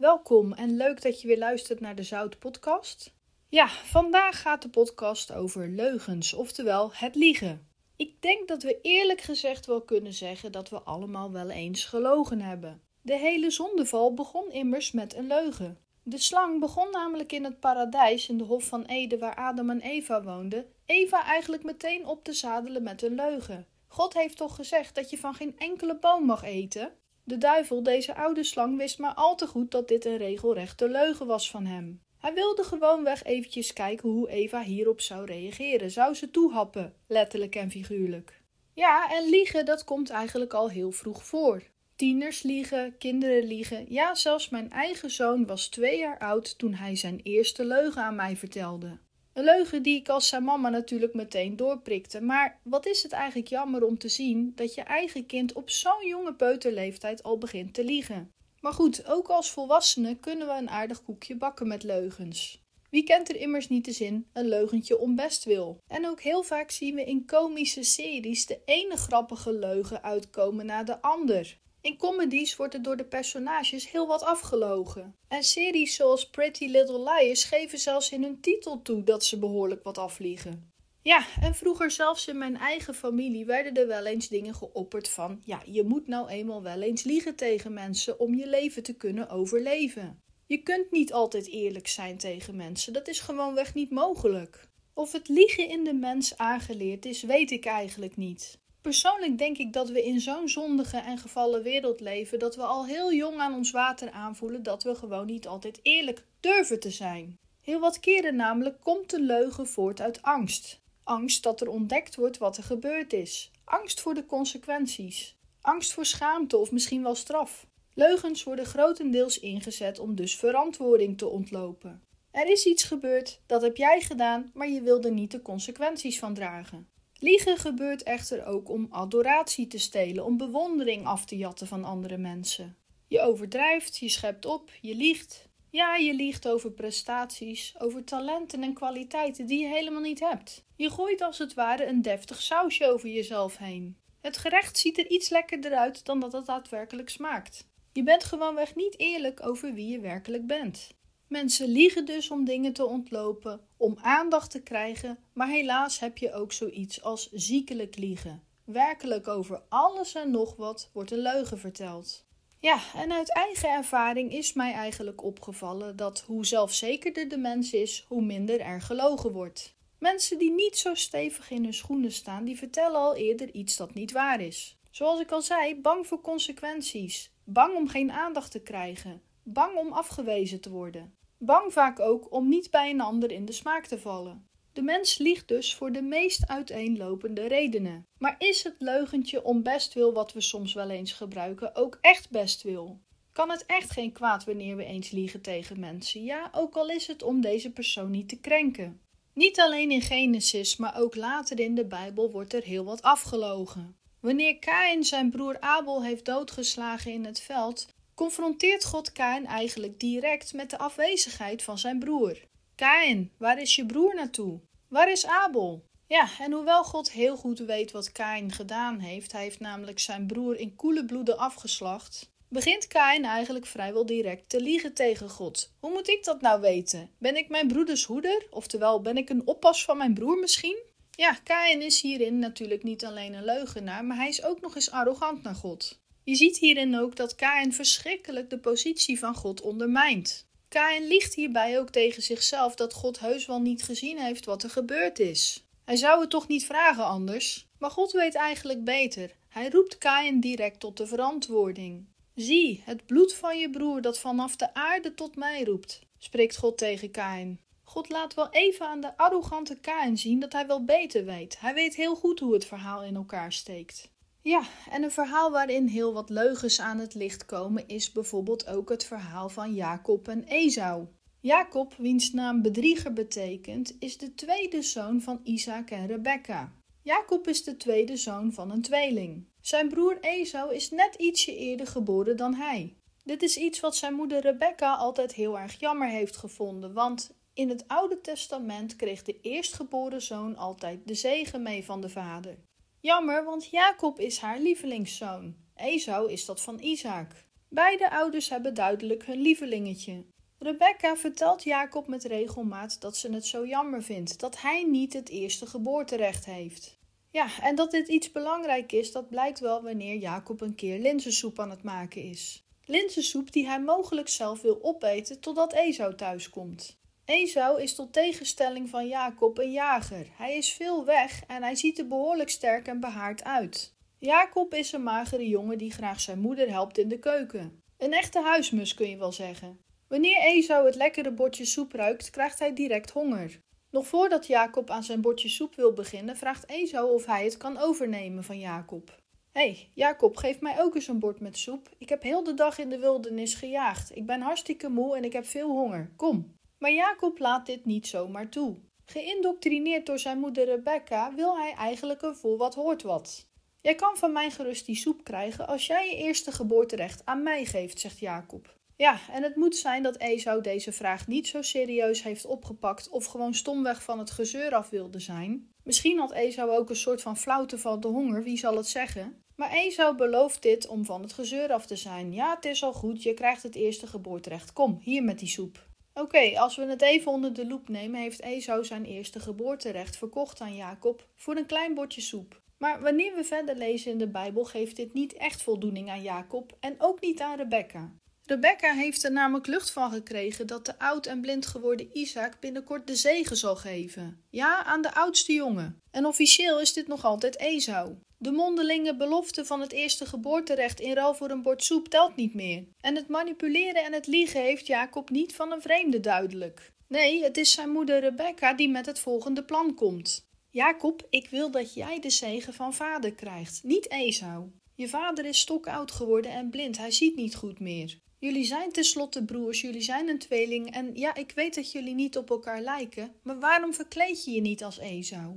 Welkom en leuk dat je weer luistert naar de Zout Podcast. Ja, vandaag gaat de podcast over leugens, oftewel het liegen. Ik denk dat we eerlijk gezegd wel kunnen zeggen dat we allemaal wel eens gelogen hebben. De hele zondeval begon immers met een leugen. De slang begon namelijk in het paradijs in de Hof van Eden waar Adam en Eva woonden, Eva eigenlijk meteen op te zadelen met een leugen. God heeft toch gezegd dat je van geen enkele boom mag eten? De duivel, deze oude slang, wist maar al te goed dat dit een regelrechte leugen was van hem. Hij wilde gewoonweg eventjes kijken hoe Eva hierop zou reageren. Zou ze toehappen, letterlijk en figuurlijk? Ja, en liegen, dat komt eigenlijk al heel vroeg voor. Tieners liegen, kinderen liegen. Ja, zelfs mijn eigen zoon was twee jaar oud toen hij zijn eerste leugen aan mij vertelde. Een leugen die ik als zijn mama natuurlijk meteen doorprikte. Maar wat is het eigenlijk jammer om te zien dat je eigen kind op zo'n jonge peuterleeftijd al begint te liegen. Maar goed, ook als volwassenen kunnen we een aardig koekje bakken met leugens. Wie kent er immers niet de zin een leugentje om best wil? En ook heel vaak zien we in komische series de ene grappige leugen uitkomen na de ander. In comedies wordt er door de personages heel wat afgelogen. En series zoals Pretty Little Liars geven zelfs in hun titel toe dat ze behoorlijk wat afliegen. Ja, en vroeger zelfs in mijn eigen familie werden er wel eens dingen geopperd van: ja, je moet nou eenmaal wel eens liegen tegen mensen om je leven te kunnen overleven. Je kunt niet altijd eerlijk zijn tegen mensen, dat is gewoonweg niet mogelijk. Of het liegen in de mens aangeleerd is, weet ik eigenlijk niet. Persoonlijk denk ik dat we in zo'n zondige en gevallen wereld leven dat we al heel jong aan ons water aanvoelen dat we gewoon niet altijd eerlijk durven te zijn. Heel wat keren namelijk komt de leugen voort uit angst. Angst dat er ontdekt wordt wat er gebeurd is. Angst voor de consequenties. Angst voor schaamte of misschien wel straf. Leugens worden grotendeels ingezet om dus verantwoording te ontlopen. Er is iets gebeurd, dat heb jij gedaan, maar je wilde niet de consequenties van dragen. Liegen gebeurt echter ook om adoratie te stelen, om bewondering af te jatten van andere mensen. Je overdrijft, je schept op, je liegt. Ja, je liegt over prestaties, over talenten en kwaliteiten die je helemaal niet hebt. Je gooit als het ware een deftig sausje over jezelf heen. Het gerecht ziet er iets lekkerder uit dan dat het daadwerkelijk smaakt. Je bent gewoonweg niet eerlijk over wie je werkelijk bent. Mensen liegen dus om dingen te ontlopen, om aandacht te krijgen, maar helaas heb je ook zoiets als ziekelijk liegen. Werkelijk over alles en nog wat wordt een leugen verteld. Ja, en uit eigen ervaring is mij eigenlijk opgevallen dat hoe zelfzekerder de mens is, hoe minder er gelogen wordt. Mensen die niet zo stevig in hun schoenen staan, die vertellen al eerder iets dat niet waar is. Zoals ik al zei, bang voor consequenties, bang om geen aandacht te krijgen, bang om afgewezen te worden. Bang vaak ook om niet bij een ander in de smaak te vallen. De mens liegt dus voor de meest uiteenlopende redenen. Maar is het leugentje om bestwil wat we soms wel eens gebruiken ook echt bestwil? Kan het echt geen kwaad wanneer we eens liegen tegen mensen? Ja, ook al is het om deze persoon niet te krenken. Niet alleen in Genesis, maar ook later in de Bijbel wordt er heel wat afgelogen. Wanneer Kain zijn broer Abel heeft doodgeslagen in het veld, confronteert God Kain eigenlijk direct met de afwezigheid van zijn broer. Kain, waar is je broer naartoe? Waar is Abel? Ja, en hoewel God heel goed weet wat Kain gedaan heeft, hij heeft namelijk zijn broer in koele bloeden afgeslacht, begint Kain eigenlijk vrijwel direct te liegen tegen God. Hoe moet ik dat nou weten? Ben ik mijn broeders hoeder? Oftewel, ben ik een oppas van mijn broer misschien? Ja, Kain is hierin natuurlijk niet alleen een leugenaar, maar hij is ook nog eens arrogant naar God. Je ziet hierin ook dat Kain verschrikkelijk de positie van God ondermijnt. Kain liegt hierbij ook tegen zichzelf dat God heus wel niet gezien heeft wat er gebeurd is. Hij zou het toch niet vragen anders? Maar God weet eigenlijk beter. Hij roept Kain direct tot de verantwoording. Zie, het bloed van je broer dat vanaf de aarde tot mij roept, spreekt God tegen Kain. God laat wel even aan de arrogante Kain zien dat hij wel beter weet. Hij weet heel goed hoe het verhaal in elkaar steekt. Ja, en een verhaal waarin heel wat leugens aan het licht komen is bijvoorbeeld ook het verhaal van Jacob en Esau. Jacob, wiens naam bedrieger betekent, is de tweede zoon van Isaac en Rebekka. Jacob is de tweede zoon van een tweeling. Zijn broer Esau is net ietsje eerder geboren dan hij. Dit is iets wat zijn moeder Rebekka altijd heel erg jammer heeft gevonden, want in het Oude Testament kreeg de eerstgeboren zoon altijd de zegen mee van de vader. Jammer, want Jacob is haar lievelingszoon. Esau is dat van Isaac. Beide ouders hebben duidelijk hun lievelingetje. Rebecca vertelt Jacob met regelmaat dat ze het zo jammer vindt dat hij niet het eerste geboorterecht heeft. Ja, en dat dit iets belangrijk is, dat blijkt wel wanneer Jacob een keer linzensoep aan het maken is. Linzensoep die hij mogelijk zelf wil opeten totdat Esau thuiskomt. Esau is tot tegenstelling van Jacob een jager. Hij is veel weg en hij ziet er behoorlijk sterk en behaard uit. Jacob is een magere jongen die graag zijn moeder helpt in de keuken. Een echte huismus kun je wel zeggen. Wanneer Esau het lekkere bordje soep ruikt, krijgt hij direct honger. Nog voordat Jacob aan zijn bordje soep wil beginnen, vraagt Esau of hij het kan overnemen van Jacob. Hé, hey, Jacob, geef mij ook eens een bord met soep. Ik heb heel de dag in de wildernis gejaagd. Ik ben hartstikke moe en ik heb veel honger. Kom. Maar Jacob laat dit niet zomaar toe. Geïndoctrineerd door zijn moeder Rebecca wil hij eigenlijk een vol wat hoort wat. Jij kan van mij gerust die soep krijgen als jij je eerste geboorterecht aan mij geeft, zegt Jacob. Ja, en het moet zijn dat Esau deze vraag niet zo serieus heeft opgepakt of gewoon stomweg van het gezeur af wilde zijn. Misschien had Esau ook een soort van flauwte van de honger, wie zal het zeggen? Maar Esau belooft dit om van het gezeur af te zijn. Ja, het is al goed, je krijgt het eerste geboorterecht. Kom, hier met die soep. Oké, als we het even onder de loep nemen, heeft Esau zijn eerste geboorterecht verkocht aan Jacob voor een klein bordje soep. Maar wanneer we verder lezen in de Bijbel, geeft dit niet echt voldoening aan Jacob en ook niet aan Rebecca. Rebecca heeft er namelijk lucht van gekregen dat de oud en blind geworden Isaac binnenkort de zegen zal geven. Ja, aan de oudste jongen. En officieel is dit nog altijd Esau. De mondelinge belofte van het eerste geboorterecht in ruil voor een bord soep telt niet meer. En het manipuleren en het liegen heeft Jacob niet van een vreemde duidelijk. Nee, het is zijn moeder Rebecca die met het volgende plan komt. Jacob, ik wil dat jij de zegen van vader krijgt, niet Esau. Je vader is stokoud geworden en blind, hij ziet niet goed meer. Jullie zijn tenslotte broers, jullie zijn een tweeling en ja, ik weet dat jullie niet op elkaar lijken, maar waarom verkleed je je niet als Esau?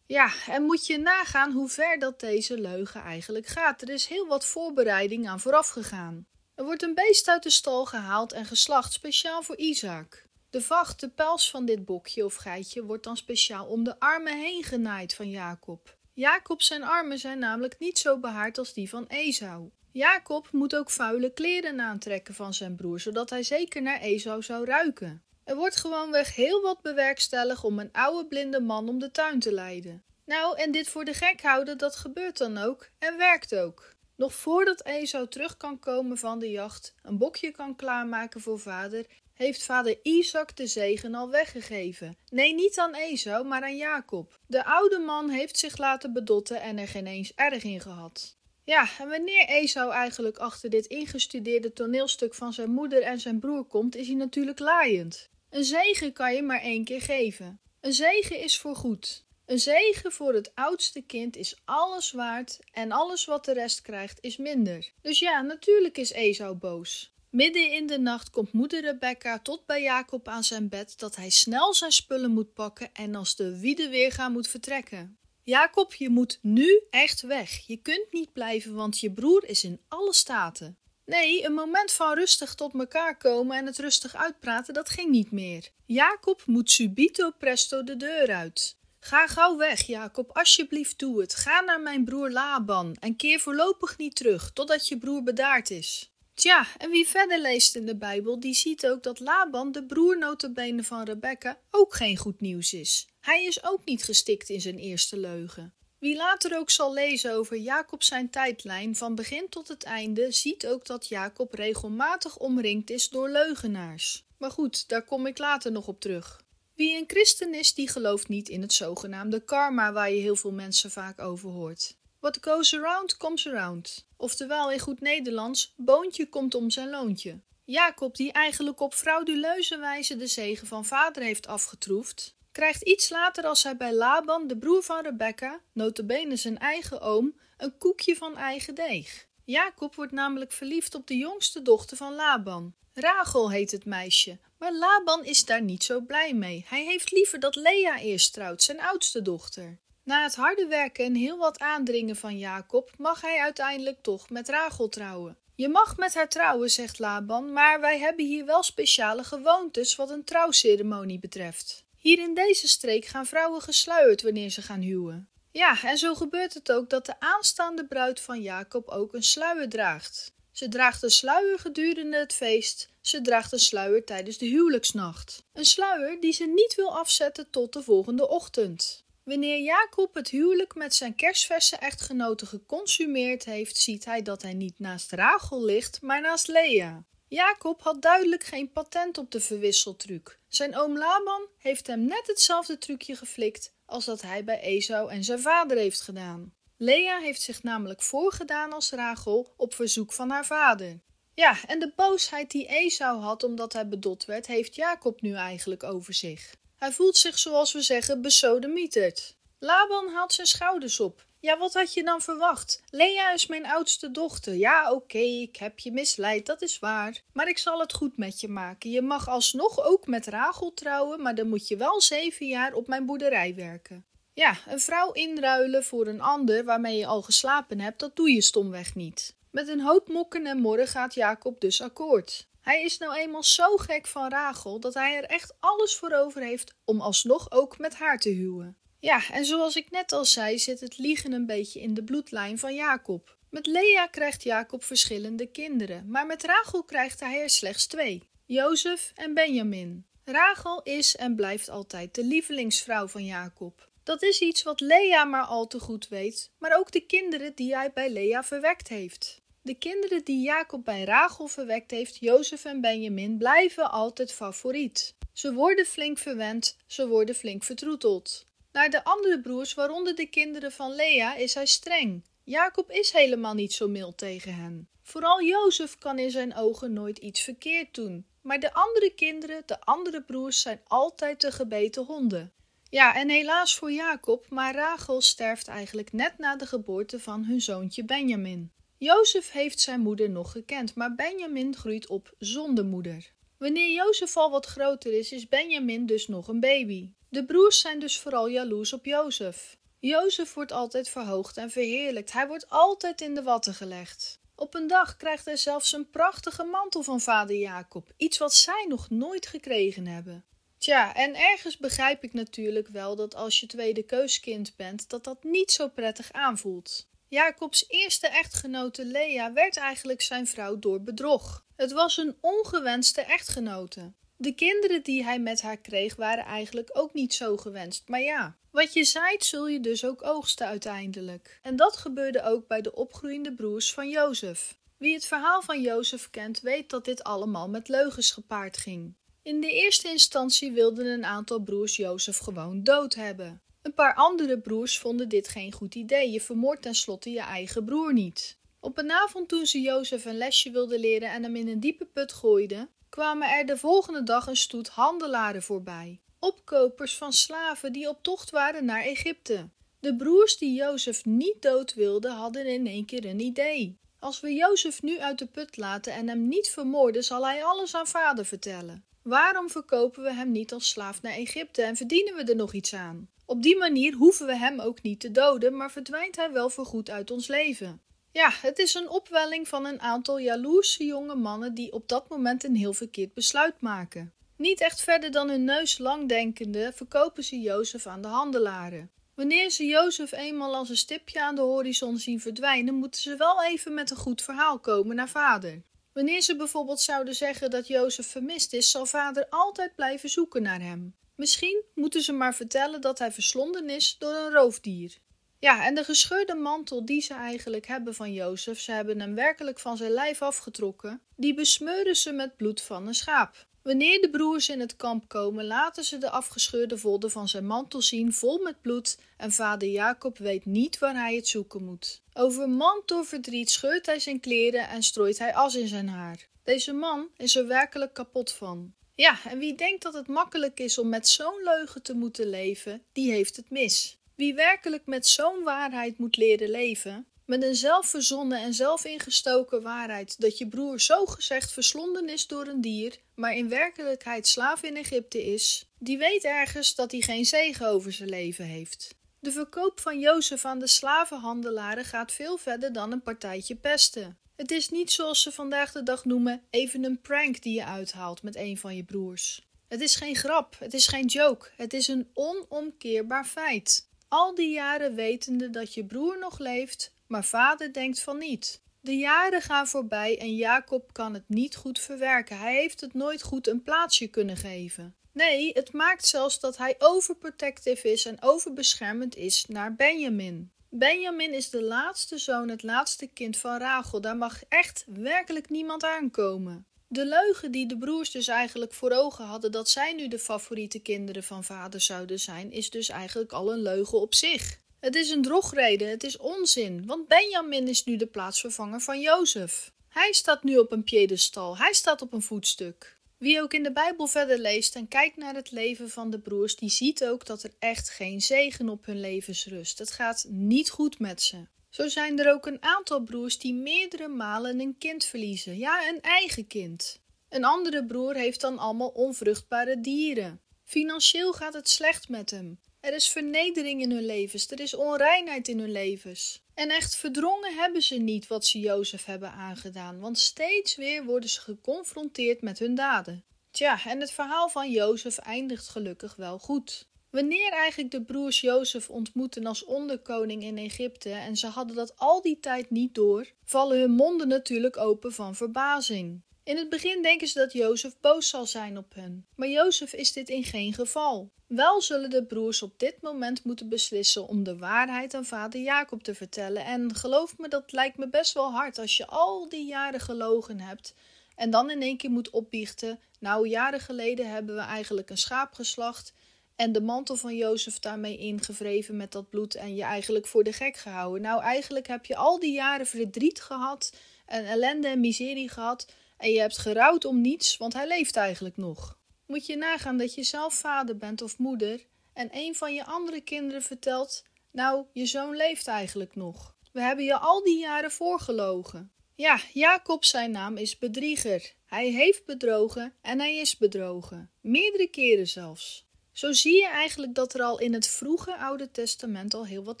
Ja, en moet je nagaan hoe ver dat deze leugen eigenlijk gaat. Er is heel wat voorbereiding aan vooraf gegaan. Er wordt een beest uit de stal gehaald en geslacht speciaal voor Isaac. De vacht, de pels van dit bokje of geitje, wordt dan speciaal om de armen heen genaaid van Jacob. Jacob zijn armen zijn namelijk niet zo behaard als die van Esau. Jacob moet ook vuile kleren aantrekken van zijn broer, zodat hij zeker naar Esau zou ruiken. Er wordt gewoonweg heel wat bewerkstellig om een oude blinde man om de tuin te leiden. Nou, en dit voor de gek houden, dat gebeurt dan ook en werkt ook. Nog voordat Esau terug kan komen van de jacht, een bokje kan klaarmaken voor vader, heeft vader Isaac de zegen al weggegeven. Nee, niet aan Esau, maar aan Jacob. De oude man heeft zich laten bedotten en er geen eens erg in gehad. Ja, en wanneer Esau eigenlijk achter dit ingestudeerde toneelstuk van zijn moeder en zijn broer komt, is hij natuurlijk laaiend. Een zegen kan je maar één keer geven. Een zegen is voor goed. Een zegen voor het oudste kind is alles waard en alles wat de rest krijgt is minder. Dus ja, natuurlijk is Esau boos. Midden in de nacht komt moeder Rebecca tot bij Jacob aan zijn bed dat hij snel zijn spullen moet pakken en als de wiede weer gaan moet vertrekken. Jacob, je moet nu echt weg. Je kunt niet blijven, want je broer is in alle staten. Nee, een moment van rustig tot elkaar komen en het rustig uitpraten, dat ging niet meer. Jacob moet subito presto de deur uit. Ga gauw weg, Jacob, alsjeblieft doe het. Ga naar mijn broer Laban en keer voorlopig niet terug, totdat je broer bedaard is. Tja, en wie verder leest in de Bijbel, die ziet ook dat Laban, de broer van Rebecca, ook geen goed nieuws is. Hij is ook niet gestikt in zijn eerste leugen. Wie later ook zal lezen over Jacob zijn tijdlijn van begin tot het einde, ziet ook dat Jacob regelmatig omringd is door leugenaars. Maar goed, daar kom ik later nog op terug. Wie een christen is, die gelooft niet in het zogenaamde karma waar je heel veel mensen vaak over hoort. What goes around, comes around. Oftewel in goed Nederlands, boontje komt om zijn loontje. Jacob, die eigenlijk op frauduleuze wijze de zegen van vader heeft afgetroefd, krijgt iets later als hij bij Laban, de broer van Rebecca, notabene zijn eigen oom, een koekje van eigen deeg. Jacob wordt namelijk verliefd op de jongste dochter van Laban. Rachel heet het meisje, maar Laban is daar niet zo blij mee. Hij heeft liever dat Lea eerst trouwt, zijn oudste dochter. Na het harde werken en heel wat aandringen van Jacob, mag hij uiteindelijk toch met Rachel trouwen. Je mag met haar trouwen, zegt Laban, maar wij hebben hier wel speciale gewoontes wat een trouwceremonie betreft. Hier in deze streek gaan vrouwen gesluierd wanneer ze gaan huwen. Ja, en zo gebeurt het ook dat de aanstaande bruid van Jacob ook een sluier draagt. Ze draagt een sluier gedurende het feest. Ze draagt een sluier tijdens de huwelijksnacht. Een sluier die ze niet wil afzetten tot de volgende ochtend. Wanneer Jacob het huwelijk met zijn kerstverse echtgenote geconsumeerd heeft, ziet hij dat hij niet naast Rachel ligt, maar naast Lea. Jacob had duidelijk geen patent op de verwisseltruc. Zijn oom Laban heeft hem net hetzelfde trucje geflikt als dat hij bij Esau en zijn vader heeft gedaan. Lea heeft zich namelijk voorgedaan als Rachel op verzoek van haar vader. Ja, en de boosheid die Esau had omdat hij bedot werd, heeft Jacob nu eigenlijk over zich. Hij voelt zich, zoals we zeggen, besodemieterd. Laban haalt zijn schouders op. Ja, wat had je dan verwacht? Lea is mijn oudste dochter. Ja, oké, ik heb je misleid, dat is waar. Maar ik zal het goed met je maken. Je mag alsnog ook met Rachel trouwen, maar dan moet je wel zeven jaar op mijn boerderij werken. Ja, een vrouw inruilen voor een ander waarmee je al geslapen hebt, dat doe je stomweg niet. Met een hoop mokken en morren gaat Jacob dus akkoord. Hij is nou eenmaal zo gek van Rachel dat hij er echt alles voor over heeft om alsnog ook met haar te huwen. Ja, en zoals ik net al zei, zit het liegen een beetje in de bloedlijn van Jacob. Met Lea krijgt Jacob verschillende kinderen, maar met Rachel krijgt hij er slechts twee: Jozef en Benjamin. Rachel is en blijft altijd de lievelingsvrouw van Jacob. Dat is iets wat Lea maar al te goed weet, maar ook de kinderen die hij bij Lea verwekt heeft. De kinderen die Jacob bij Rachel verwekt heeft, Jozef en Benjamin, blijven altijd favoriet. Ze worden flink verwend, ze worden flink vertroeteld. Naar de andere broers, waaronder de kinderen van Lea, is hij streng. Jacob is helemaal niet zo mild tegen hen. Vooral Jozef kan in zijn ogen nooit iets verkeerd doen. Maar de andere kinderen, de andere broers, zijn altijd de gebeten honden. Ja, en helaas voor Jacob, maar Rachel sterft eigenlijk net na de geboorte van hun zoontje Benjamin. Jozef heeft zijn moeder nog gekend, maar Benjamin groeit op zonder moeder. Wanneer Jozef al wat groter is, is Benjamin dus nog een baby. De broers zijn dus vooral jaloers op Jozef. Jozef wordt altijd verhoogd en verheerlijkt. Hij wordt altijd in de watten gelegd. Op een dag krijgt hij zelfs een prachtige mantel van vader Jacob, iets wat zij nog nooit gekregen hebben. Tja, en ergens begrijp ik natuurlijk wel dat als je tweede keuskind bent, dat dat niet zo prettig aanvoelt. Jacobs eerste echtgenote Lea werd eigenlijk zijn vrouw door bedrog. Het was een ongewenste echtgenote. De kinderen die hij met haar kreeg waren eigenlijk ook niet zo gewenst. Maar ja, wat je zaait zul je dus ook oogsten uiteindelijk. En dat gebeurde ook bij de opgroeiende broers van Jozef. Wie het verhaal van Jozef kent, weet dat dit allemaal met leugens gepaard ging. In de eerste instantie wilden een aantal broers Jozef gewoon dood hebben. Een paar andere broers vonden dit geen goed idee. Je vermoordt tenslotte je eigen broer niet. Op een avond toen ze Jozef een lesje wilden leren en hem in een diepe put gooiden, kwamen er de volgende dag een stoet handelaren voorbij. Opkopers van slaven die op tocht waren naar Egypte. De broers die Jozef niet dood wilden, hadden in één keer een idee. Als we Jozef nu uit de put laten en hem niet vermoorden, zal hij alles aan vader vertellen. Waarom verkopen we hem niet als slaaf naar Egypte en verdienen we er nog iets aan? Op die manier hoeven we hem ook niet te doden, maar verdwijnt hij wel voorgoed uit ons leven. Ja, het is een opwelling van een aantal jaloerse jonge mannen die op dat moment een heel verkeerd besluit maken. Niet echt verder dan hun neus lang denkende verkopen ze Jozef aan de handelaren. Wanneer ze Jozef eenmaal als een stipje aan de horizon zien verdwijnen, moeten ze wel even met een goed verhaal komen naar vader. Wanneer ze bijvoorbeeld zouden zeggen dat Jozef vermist is, zal vader altijd blijven zoeken naar hem. Misschien moeten ze maar vertellen dat hij verslonden is door een roofdier. Ja, en de gescheurde mantel die ze eigenlijk hebben van Jozef, ze hebben hem werkelijk van zijn lijf afgetrokken, die besmeuren ze met bloed van een schaap. Wanneer de broers in het kamp komen, laten ze de afgescheurde vodden van zijn mantel zien, vol met bloed, en vader Jacob weet niet waar hij het zoeken moet. Overmand door verdriet scheurt hij zijn kleren en strooit hij as in zijn haar. Deze man is er werkelijk kapot van. Ja, en wie denkt dat het makkelijk is om met zo'n leugen te moeten leven, die heeft het mis. Wie werkelijk met zo'n waarheid moet leren leven, met een zelfverzonnen en zelfingestoken waarheid dat je broer zo gezegd verslonden is door een dier, maar in werkelijkheid slaaf in Egypte is, die weet ergens dat hij geen zegen over zijn leven heeft. De verkoop van Jozef aan de slavenhandelaren gaat veel verder dan een partijtje pesten. Het is niet zoals ze vandaag de dag noemen even een prank die je uithaalt met een van je broers. Het is geen grap, het is geen joke, het is een onomkeerbaar feit. Al die jaren wetende dat je broer nog leeft, maar vader denkt van niet. De jaren gaan voorbij en Jacob kan het niet goed verwerken. Hij heeft het nooit goed een plaatsje kunnen geven. Nee, het maakt zelfs dat hij overprotective is en overbeschermend is naar Benjamin. Benjamin is de laatste zoon, het laatste kind van Rachel. Daar mag echt werkelijk niemand aankomen. De leugen die de broers dus eigenlijk voor ogen hadden dat zij nu de favoriete kinderen van vader zouden zijn, is dus eigenlijk al een leugen op zich. Het is een drogreden, het is onzin, want Benjamin is nu de plaatsvervanger van Jozef. Hij staat nu op een piedestal, hij staat op een voetstuk. Wie ook in de Bijbel verder leest en kijkt naar het leven van de broers, die ziet ook dat er echt geen zegen op hun levens rust. Het gaat niet goed met ze. Zo zijn er ook een aantal broers die meerdere malen een kind verliezen. Ja, een eigen kind. Een andere broer heeft dan allemaal onvruchtbare dieren. Financieel gaat het slecht met hem. Er is vernedering in hun levens, er is onreinheid in hun levens. En echt verdrongen hebben ze niet wat ze Jozef hebben aangedaan, want steeds weer worden ze geconfronteerd met hun daden. Tja, en het verhaal van Jozef eindigt gelukkig wel goed. Wanneer eigenlijk de broers Jozef ontmoeten als onderkoning in Egypte en ze hadden dat al die tijd niet door, vallen hun monden natuurlijk open van verbazing. In het begin denken ze dat Jozef boos zal zijn op hen, maar Jozef is dit in geen geval. Wel zullen de broers op dit moment moeten beslissen om de waarheid aan vader Jacob te vertellen. En geloof me, dat lijkt me best wel hard als je al die jaren gelogen hebt en dan in één keer moet opbiechten. Nou, jaren geleden hebben we eigenlijk een schaap geslacht en de mantel van Jozef daarmee ingevreven met dat bloed en je eigenlijk voor de gek gehouden. Nou, eigenlijk heb je al die jaren verdriet gehad en ellende en miserie gehad en je hebt gerouwd om niets, want hij leeft eigenlijk nog. Moet je nagaan dat je zelf vader bent of moeder en een van je andere kinderen vertelt: Nou, je zoon leeft eigenlijk nog. We hebben je al die jaren voorgelogen. Ja, Jacob zijn naam is bedrieger. Hij heeft bedrogen en hij is bedrogen. Meerdere keren zelfs. Zo zie je eigenlijk dat er al in het vroege Oude Testament al heel wat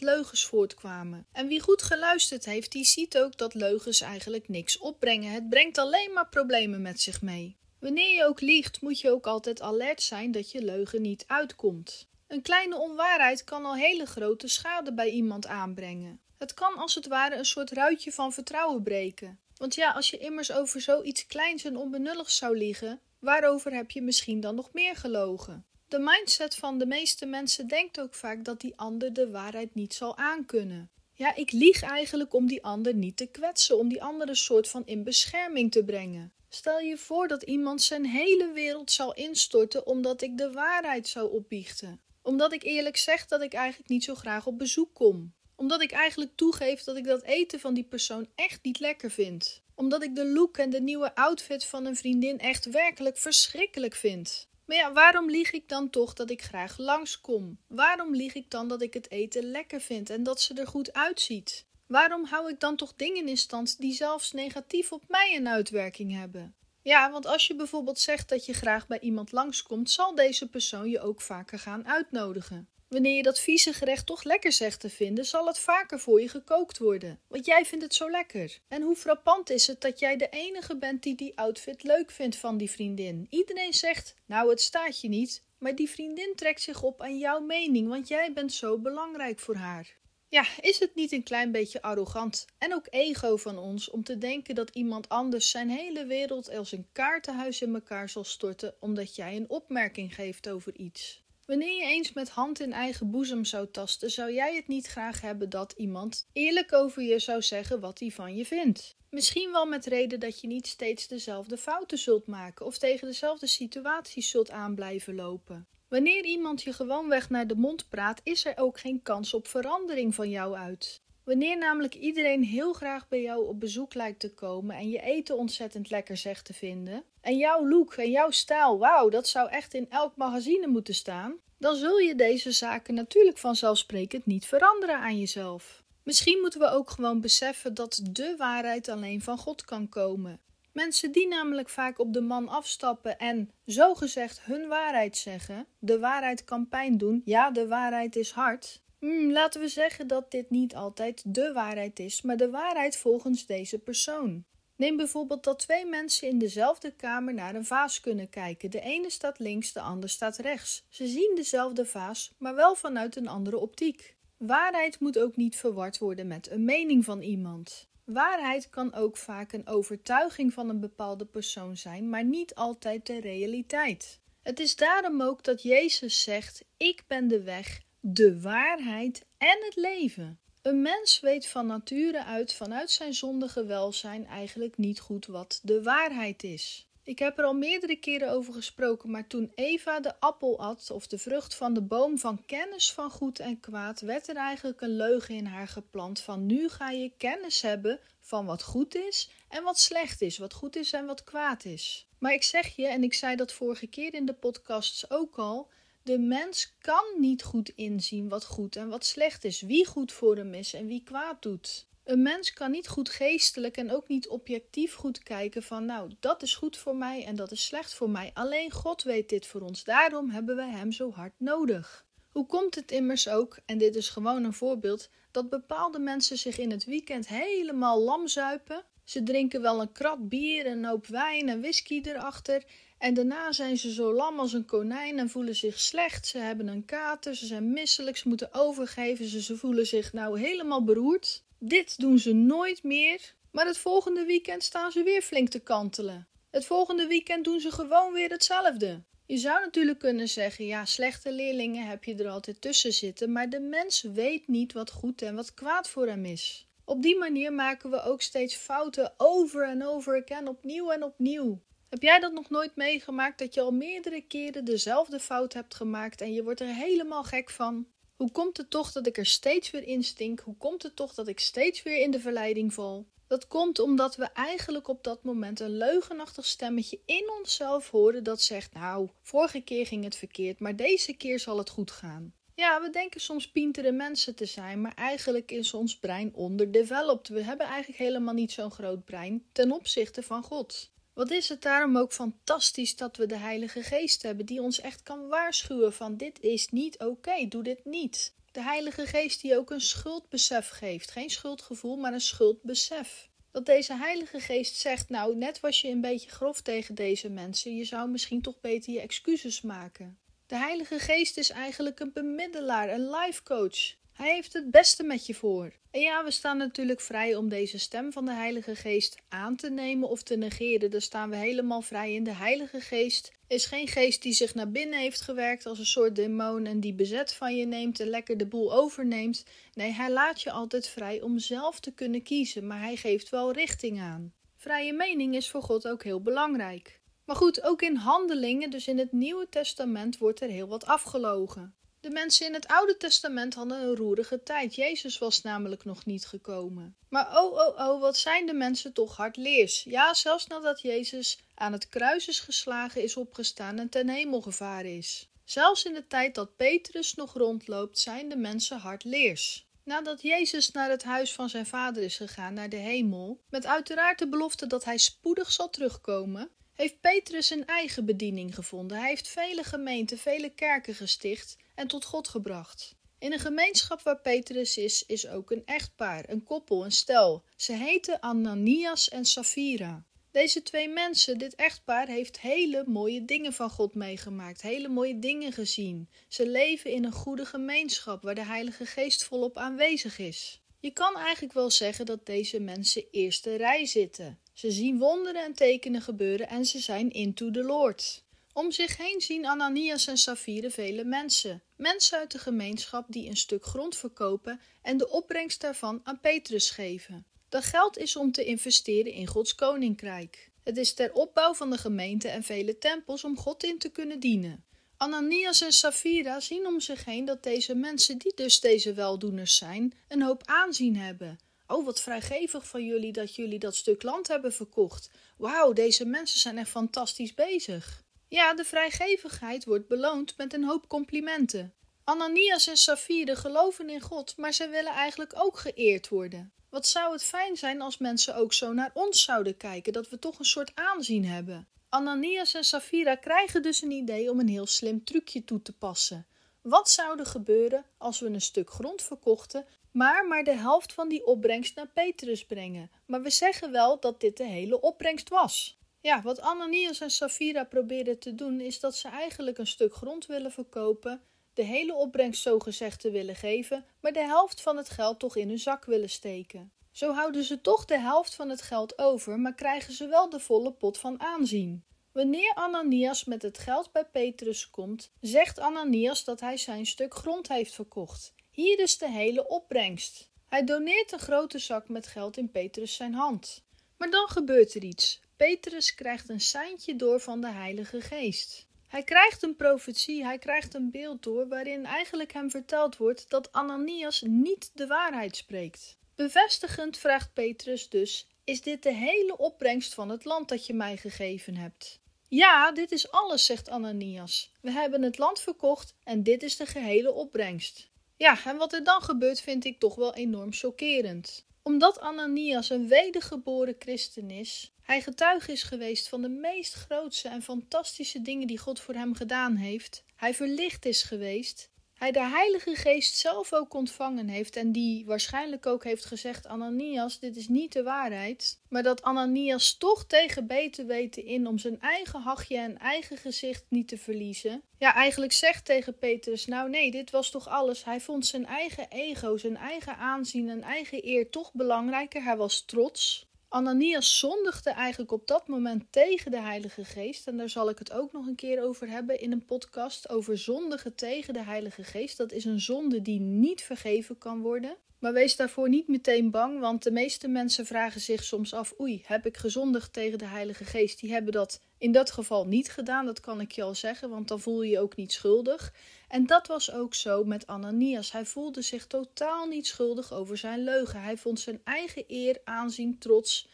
leugens voortkwamen. En wie goed geluisterd heeft, die ziet ook dat leugens eigenlijk niks opbrengen. Het brengt alleen maar problemen met zich mee. Wanneer je ook liegt, moet je ook altijd alert zijn dat je leugen niet uitkomt. Een kleine onwaarheid kan al hele grote schade bij iemand aanbrengen. Het kan als het ware een soort ruitje van vertrouwen breken. Want ja, als je immers over zoiets kleins en onbenulligs zou liegen, waarover heb je misschien dan nog meer gelogen? De mindset van de meeste mensen denkt ook vaak dat die ander de waarheid niet zal aankunnen. Ja, ik lieg eigenlijk om die ander niet te kwetsen, om die ander een soort van in bescherming te brengen. Stel je voor dat iemand zijn hele wereld zou instorten omdat ik de waarheid zou opbiechten. Omdat ik eerlijk zeg dat ik eigenlijk niet zo graag op bezoek kom. Omdat ik eigenlijk toegeef dat ik dat eten van die persoon echt niet lekker vind. Omdat ik de look en de nieuwe outfit van een vriendin echt werkelijk verschrikkelijk vind. Maar ja, waarom lieg ik dan toch dat ik graag langskom? Waarom lieg ik dan dat ik het eten lekker vind en dat ze er goed uitziet? Waarom hou ik dan toch dingen in stand die zelfs negatief op mij een uitwerking hebben? Ja, want als je bijvoorbeeld zegt dat je graag bij iemand langskomt, zal deze persoon je ook vaker gaan uitnodigen. Wanneer je dat vieze gerecht toch lekker zegt te vinden, zal het vaker voor je gekookt worden. Want jij vindt het zo lekker. En hoe frappant is het dat jij de enige bent die die outfit leuk vindt van die vriendin? Iedereen zegt, nou het staat je niet, maar die vriendin trekt zich op aan jouw mening, want jij bent zo belangrijk voor haar. Ja, is het niet een klein beetje arrogant en ook ego van ons om te denken dat iemand anders zijn hele wereld als een kaartenhuis in elkaar zal storten omdat jij een opmerking geeft over iets? Wanneer je eens met hand in eigen boezem zou tasten, zou jij het niet graag hebben dat iemand eerlijk over je zou zeggen wat hij van je vindt. Misschien wel met reden dat je niet steeds dezelfde fouten zult maken of tegen dezelfde situaties zult aan blijven lopen. Wanneer iemand je gewoonweg naar de mond praat, is er ook geen kans op verandering van jou uit. Wanneer namelijk iedereen heel graag bij jou op bezoek lijkt te komen en je eten ontzettend lekker zegt te vinden, en jouw look en jouw stijl, wauw, dat zou echt in elk magazine moeten staan, dan zul je deze zaken natuurlijk vanzelfsprekend niet veranderen aan jezelf. Misschien moeten we ook gewoon beseffen dat de waarheid alleen van God kan komen. Mensen die namelijk vaak op de man afstappen en zogezegd hun waarheid zeggen, de waarheid kan pijn doen, ja, de waarheid is hard, Hmm, laten we zeggen dat dit niet altijd de waarheid is, maar de waarheid volgens deze persoon. Neem bijvoorbeeld dat twee mensen in dezelfde kamer naar een vaas kunnen kijken. De ene staat links, de ander staat rechts. Ze zien dezelfde vaas, maar wel vanuit een andere optiek. Waarheid moet ook niet verward worden met een mening van iemand. Waarheid kan ook vaak een overtuiging van een bepaalde persoon zijn, maar niet altijd de realiteit. Het is daarom ook dat Jezus zegt: Ik ben de weg, de waarheid en het leven. Een mens weet van nature uit, vanuit zijn zondige welzijn, eigenlijk niet goed wat de waarheid is. Ik heb er al meerdere keren over gesproken, maar toen Eva de appel at, of de vrucht van de boom van kennis van goed en kwaad, werd er eigenlijk een leugen in haar geplant van nu ga je kennis hebben van wat goed is en wat slecht is, wat goed is en wat kwaad is. Maar ik zeg je, en ik zei dat vorige keer in de podcasts ook al, de mens kan niet goed inzien wat goed en wat slecht is, wie goed voor hem is en wie kwaad doet. Een mens kan niet goed geestelijk en ook niet objectief goed kijken van nou, dat is goed voor mij en dat is slecht voor mij. Alleen God weet dit voor ons. Daarom hebben we Hem zo hard nodig. Hoe komt het immers ook, en dit is gewoon een voorbeeld, dat bepaalde mensen zich in het weekend helemaal lam zuipen? Ze drinken wel een krat bier, een hoop wijn en whisky erachter. En daarna zijn ze zo lam als een konijn en voelen zich slecht. Ze hebben een kater, ze zijn misselijk, ze moeten overgeven, ze, ze voelen zich nou helemaal beroerd. Dit doen ze nooit meer, maar het volgende weekend staan ze weer flink te kantelen. Het volgende weekend doen ze gewoon weer hetzelfde. Je zou natuurlijk kunnen zeggen: ja, slechte leerlingen heb je er altijd tussen zitten, maar de mens weet niet wat goed en wat kwaad voor hem is. Op die manier maken we ook steeds fouten over en over again, opnieuw en opnieuw. Heb jij dat nog nooit meegemaakt dat je al meerdere keren dezelfde fout hebt gemaakt en je wordt er helemaal gek van? Hoe komt het toch dat ik er steeds weer in stink? Hoe komt het toch dat ik steeds weer in de verleiding val? Dat komt omdat we eigenlijk op dat moment een leugenachtig stemmetje in onszelf horen dat zegt: Nou, vorige keer ging het verkeerd, maar deze keer zal het goed gaan. Ja, we denken soms pintere mensen te zijn, maar eigenlijk is ons brein onderdeveloped. We hebben eigenlijk helemaal niet zo'n groot brein ten opzichte van God. Wat is het daarom ook fantastisch dat we de Heilige Geest hebben, die ons echt kan waarschuwen van dit is niet oké, doe dit niet. De Heilige Geest die ook een schuldbesef geeft, geen schuldgevoel, maar een schuldbesef. Dat deze Heilige Geest zegt, nou net was je een beetje grof tegen deze mensen, je zou misschien toch beter je excuses maken. De Heilige Geest is eigenlijk een bemiddelaar, een life coach. Hij heeft het beste met je voor. En ja, we staan natuurlijk vrij om deze stem van de Heilige Geest aan te nemen of te negeren. Daar staan we helemaal vrij in. De Heilige Geest is geen geest die zich naar binnen heeft gewerkt als een soort demon en die bezet van je neemt en lekker de boel overneemt. Nee, hij laat je altijd vrij om zelf te kunnen kiezen, maar hij geeft wel richting aan. Vrije mening is voor God ook heel belangrijk. Maar goed, ook in handelingen, dus in het Nieuwe Testament, wordt er heel wat afgelogen. De mensen in het Oude Testament hadden een roerige tijd. Jezus was namelijk nog niet gekomen. Maar oh, oh, oh, wat zijn de mensen toch hardleers. Ja, zelfs nadat Jezus aan het kruis is geslagen, is opgestaan en ten hemel gevaren is. Zelfs in de tijd dat Petrus nog rondloopt, zijn de mensen hardleers. Nadat Jezus naar het huis van zijn vader is gegaan, naar de hemel, met uiteraard de belofte dat hij spoedig zal terugkomen, heeft Petrus een eigen bediening gevonden. Hij heeft vele gemeenten, vele kerken gesticht en tot God gebracht. In een gemeenschap waar Petrus is, is ook een echtpaar, een koppel, een stel. Ze heten Ananias en Safira. Deze twee mensen, dit echtpaar, heeft hele mooie dingen van God meegemaakt, hele mooie dingen gezien. Ze leven in een goede gemeenschap waar de Heilige Geest volop aanwezig is. Je kan eigenlijk wel zeggen dat deze mensen eerste rij zitten. Ze zien wonderen en tekenen gebeuren en ze zijn into the Lord. Om zich heen zien Ananias en Safire vele mensen. Mensen uit de gemeenschap die een stuk grond verkopen en de opbrengst daarvan aan Petrus geven. Dat geld is om te investeren in Gods koninkrijk. Het is ter opbouw van de gemeente en vele tempels om God in te kunnen dienen. Ananias en Safira zien om zich heen dat deze mensen, die dus deze weldoeners zijn, een hoop aanzien hebben. Oh, wat vrijgevig van jullie dat jullie dat stuk land hebben verkocht. Wauw, deze mensen zijn echt fantastisch bezig. Ja, de vrijgevigheid wordt beloond met een hoop complimenten. Ananias en Safire geloven in God, maar ze willen eigenlijk ook geëerd worden. Wat zou het fijn zijn als mensen ook zo naar ons zouden kijken, dat we toch een soort aanzien hebben. Ananias en Safira krijgen dus een idee om een heel slim trucje toe te passen. Wat zou er gebeuren als we een stuk grond verkochten, maar maar de helft van die opbrengst naar Petrus brengen? Maar we zeggen wel dat dit de hele opbrengst was. Ja, wat Ananias en Safira probeerden te doen, is dat ze eigenlijk een stuk grond willen verkopen, de hele opbrengst zogezegd te willen geven, maar de helft van het geld toch in hun zak willen steken. Zo houden ze toch de helft van het geld over, maar krijgen ze wel de volle pot van aanzien. Wanneer Ananias met het geld bij Petrus komt, zegt Ananias dat hij zijn stuk grond heeft verkocht. Hier is de hele opbrengst. Hij doneert een grote zak met geld in Petrus zijn hand. Maar dan gebeurt er iets. Petrus krijgt een seintje door van de Heilige Geest. Hij krijgt een profetie, hij krijgt een beeld door waarin eigenlijk hem verteld wordt dat Ananias niet de waarheid spreekt. Bevestigend vraagt Petrus dus: Is dit de hele opbrengst van het land dat je mij gegeven hebt? Ja, dit is alles, zegt Ananias. We hebben het land verkocht en dit is de gehele opbrengst. Ja, en wat er dan gebeurt vind ik toch wel enorm chockerend. Omdat Ananias een wedergeboren christen is, hij getuige is geweest van de meest grootse en fantastische dingen die God voor hem gedaan heeft, hij verlicht is geweest, hij de Heilige Geest zelf ook ontvangen heeft en die waarschijnlijk ook heeft gezegd: Ananias, dit is niet de waarheid. Maar dat Ananias toch tegen beter weten in om zijn eigen hachje en eigen gezicht niet te verliezen. Ja, eigenlijk zegt tegen Petrus: Nou nee, dit was toch alles. Hij vond zijn eigen ego, zijn eigen aanzien en eigen eer toch belangrijker. Hij was trots. Ananias zondigde eigenlijk op dat moment tegen de Heilige Geest. En daar zal ik het ook nog een keer over hebben in een podcast over zondigen tegen de Heilige Geest. Dat is een zonde die niet vergeven kan worden. Maar wees daarvoor niet meteen bang, want de meeste mensen vragen zich soms af: oei, heb ik gezondigd tegen de Heilige Geest? Die hebben dat in dat geval niet gedaan, dat kan ik je al zeggen, want dan voel je je ook niet schuldig. En dat was ook zo met Ananias. Hij voelde zich totaal niet schuldig over zijn leugen. Hij vond zijn eigen eer, aanzien, trots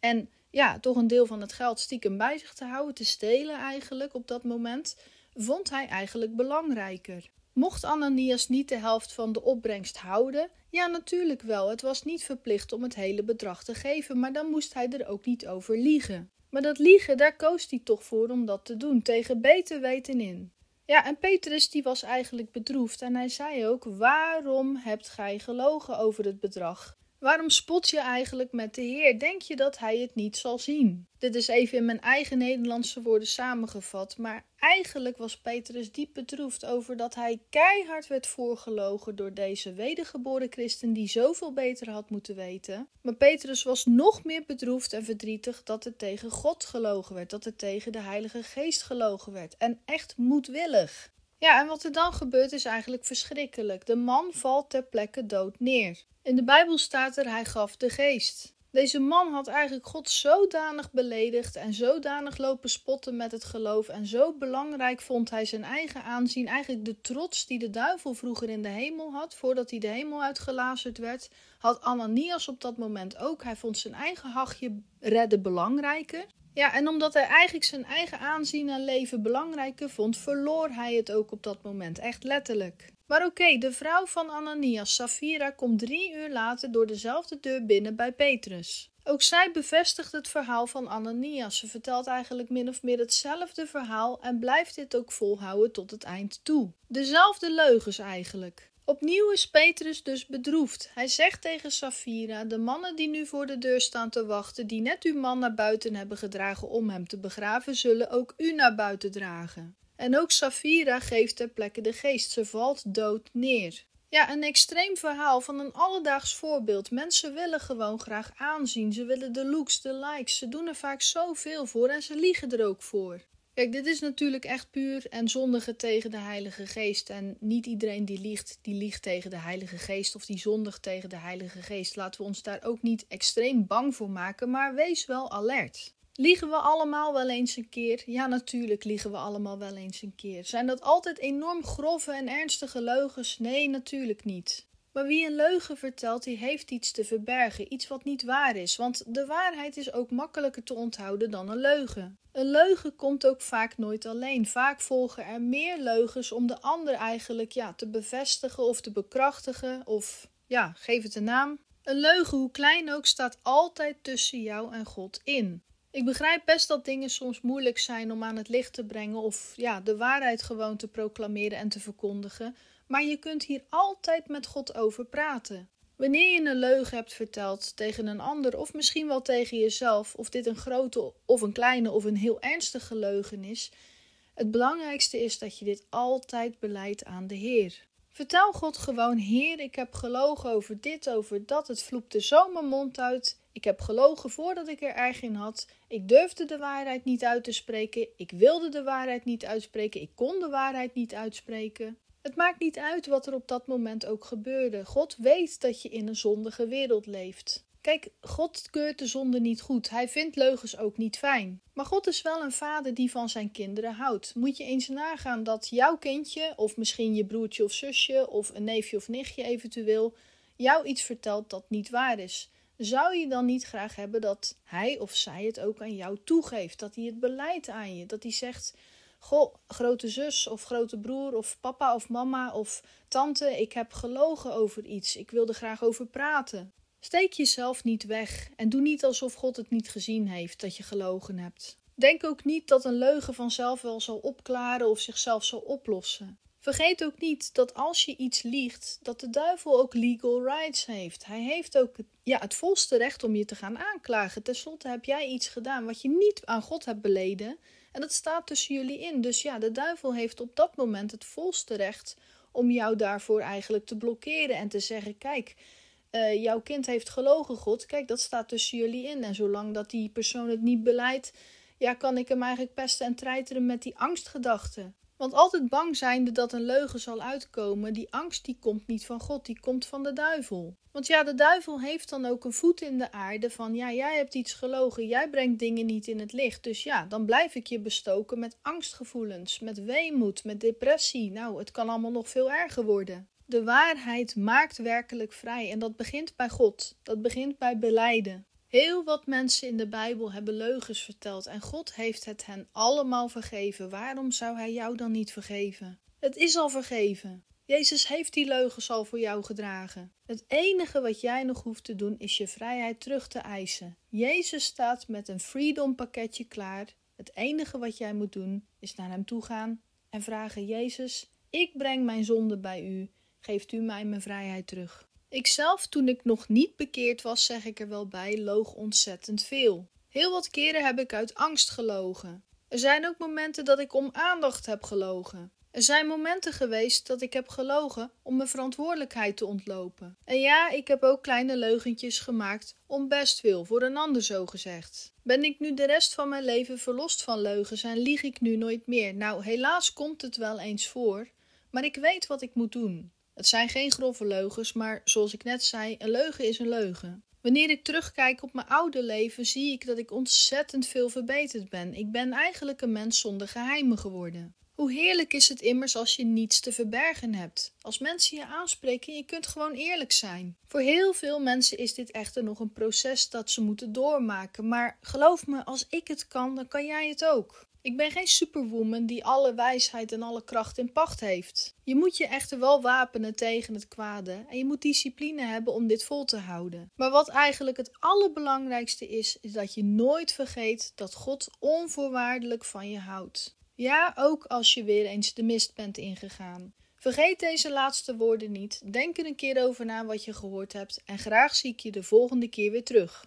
en ja, toch een deel van het geld stiekem bij zich te houden, te stelen eigenlijk op dat moment, vond hij eigenlijk belangrijker. Mocht Ananias niet de helft van de opbrengst houden? Ja, natuurlijk wel. Het was niet verplicht om het hele bedrag te geven, maar dan moest hij er ook niet over liegen. Maar dat liegen, daar koos hij toch voor om dat te doen, tegen beter weten in. Ja, en Petrus die was eigenlijk bedroefd en hij zei ook: Waarom hebt gij gelogen over het bedrag? Waarom spot je eigenlijk met de Heer? Denk je dat Hij het niet zal zien? Dit is even in mijn eigen Nederlandse woorden samengevat, maar eigenlijk was Petrus diep bedroefd over dat hij keihard werd voorgelogen door deze wedergeboren christen die zoveel beter had moeten weten. Maar Petrus was nog meer bedroefd en verdrietig dat het tegen God gelogen werd, dat het tegen de Heilige Geest gelogen werd en echt moedwillig. Ja, en wat er dan gebeurt is eigenlijk verschrikkelijk. De man valt ter plekke dood neer. In de Bijbel staat er: hij gaf de geest. Deze man had eigenlijk God zodanig beledigd en zodanig lopen spotten met het geloof. En zo belangrijk vond hij zijn eigen aanzien, eigenlijk de trots die de duivel vroeger in de hemel had, voordat hij de hemel uitgelazerd werd, had Ananias op dat moment ook. Hij vond zijn eigen hachje redden belangrijker. Ja, en omdat hij eigenlijk zijn eigen aanzien en leven belangrijker vond, verloor hij het ook op dat moment, echt letterlijk. Maar oké, de vrouw van Ananias, Safira, komt drie uur later door dezelfde deur binnen bij Petrus. Ook zij bevestigt het verhaal van Ananias. Ze vertelt eigenlijk min of meer hetzelfde verhaal en blijft dit ook volhouden tot het eind toe. Dezelfde leugens eigenlijk. Opnieuw is Petrus dus bedroefd. Hij zegt tegen Safira: De mannen die nu voor de deur staan te wachten, die net uw man naar buiten hebben gedragen om hem te begraven, zullen ook u naar buiten dragen. En ook Safira geeft ter plekke de geest. Ze valt dood neer. Ja, een extreem verhaal van een alledaags voorbeeld. Mensen willen gewoon graag aanzien. Ze willen de looks, de likes. Ze doen er vaak zoveel voor en ze liegen er ook voor. Kijk, dit is natuurlijk echt puur en zondige tegen de Heilige Geest. En niet iedereen die liegt, die liegt tegen de Heilige Geest of die zondigt tegen de Heilige Geest. Laten we ons daar ook niet extreem bang voor maken, maar wees wel alert. Liegen we allemaal wel eens een keer? Ja, natuurlijk liegen we allemaal wel eens een keer. Zijn dat altijd enorm grove en ernstige leugens? Nee, natuurlijk niet. Maar wie een leugen vertelt, die heeft iets te verbergen, iets wat niet waar is. Want de waarheid is ook makkelijker te onthouden dan een leugen. Een leugen komt ook vaak nooit alleen. Vaak volgen er meer leugens om de ander eigenlijk ja, te bevestigen of te bekrachtigen. Of ja, geef het een naam. Een leugen, hoe klein ook, staat altijd tussen jou en God in. Ik begrijp best dat dingen soms moeilijk zijn om aan het licht te brengen of ja, de waarheid gewoon te proclameren en te verkondigen, maar je kunt hier altijd met God over praten. Wanneer je een leugen hebt verteld tegen een ander of misschien wel tegen jezelf, of dit een grote of een kleine of een heel ernstige leugen is, het belangrijkste is dat je dit altijd beleidt aan de Heer. Vertel God gewoon: Heer, ik heb gelogen over dit, over dat. Het vloepte zo mijn mond uit. Ik heb gelogen voordat ik er erg in had. Ik durfde de waarheid niet uit te spreken. Ik wilde de waarheid niet uitspreken. Ik kon de waarheid niet uitspreken. Het maakt niet uit wat er op dat moment ook gebeurde. God weet dat je in een zondige wereld leeft. Kijk, God keurt de zonde niet goed. Hij vindt leugens ook niet fijn. Maar God is wel een vader die van zijn kinderen houdt. Moet je eens nagaan dat jouw kindje, of misschien je broertje of zusje, of een neefje of nichtje eventueel, jou iets vertelt dat niet waar is. Zou je dan niet graag hebben dat hij of zij het ook aan jou toegeeft? Dat hij het beleidt aan je? Dat hij zegt: Goh, grote zus of grote broer of papa of mama of tante, ik heb gelogen over iets. Ik wil er graag over praten. Steek jezelf niet weg en doe niet alsof God het niet gezien heeft dat je gelogen hebt. Denk ook niet dat een leugen vanzelf wel zal opklaren of zichzelf zal oplossen. Vergeet ook niet dat als je iets liegt, dat de duivel ook legal rights heeft. Hij heeft ook ja, het volste recht om je te gaan aanklagen. Ten slotte heb jij iets gedaan wat je niet aan God hebt beleden. En dat staat tussen jullie in. Dus ja, de duivel heeft op dat moment het volste recht om jou daarvoor eigenlijk te blokkeren en te zeggen: kijk, uh, jouw kind heeft gelogen, God. Kijk, dat staat tussen jullie in. En zolang dat die persoon het niet beleidt, ja, kan ik hem eigenlijk pesten en treiteren met die angstgedachten. Want altijd bang zijnde dat een leugen zal uitkomen, die angst die komt niet van God, die komt van de duivel. Want ja, de duivel heeft dan ook een voet in de aarde van ja, jij hebt iets gelogen, jij brengt dingen niet in het licht. Dus ja, dan blijf ik je bestoken met angstgevoelens, met weemoed, met depressie. Nou, het kan allemaal nog veel erger worden. De waarheid maakt werkelijk vrij en dat begint bij God. Dat begint bij beleiden. Heel wat mensen in de Bijbel hebben leugens verteld en God heeft het hen allemaal vergeven. Waarom zou Hij jou dan niet vergeven? Het is al vergeven. Jezus heeft die leugens al voor jou gedragen. Het enige wat jij nog hoeft te doen is je vrijheid terug te eisen. Jezus staat met een freedom pakketje klaar. Het enige wat jij moet doen is naar Hem toe gaan en vragen: Jezus, ik breng mijn zonde bij U geeft u mij mijn vrijheid terug. Ikzelf, toen ik nog niet bekeerd was, zeg ik er wel bij, loog ontzettend veel. Heel wat keren heb ik uit angst gelogen. Er zijn ook momenten dat ik om aandacht heb gelogen. Er zijn momenten geweest dat ik heb gelogen om mijn verantwoordelijkheid te ontlopen. En ja, ik heb ook kleine leugentjes gemaakt om best veel voor een ander zo gezegd. Ben ik nu de rest van mijn leven verlost van leugens en lieg ik nu nooit meer? Nou, helaas komt het wel eens voor, maar ik weet wat ik moet doen. Het zijn geen grove leugens, maar zoals ik net zei, een leugen is een leugen. Wanneer ik terugkijk op mijn oude leven, zie ik dat ik ontzettend veel verbeterd ben. Ik ben eigenlijk een mens zonder geheimen geworden. Hoe heerlijk is het immers als je niets te verbergen hebt. Als mensen je aanspreken, je kunt gewoon eerlijk zijn. Voor heel veel mensen is dit echter nog een proces dat ze moeten doormaken. Maar geloof me, als ik het kan, dan kan jij het ook. Ik ben geen superwoman die alle wijsheid en alle kracht in pacht heeft. Je moet je echter wel wapenen tegen het kwade en je moet discipline hebben om dit vol te houden. Maar wat eigenlijk het allerbelangrijkste is, is dat je nooit vergeet dat God onvoorwaardelijk van je houdt. Ja, ook als je weer eens de mist bent ingegaan. Vergeet deze laatste woorden niet. Denk er een keer over na wat je gehoord hebt en graag zie ik je de volgende keer weer terug.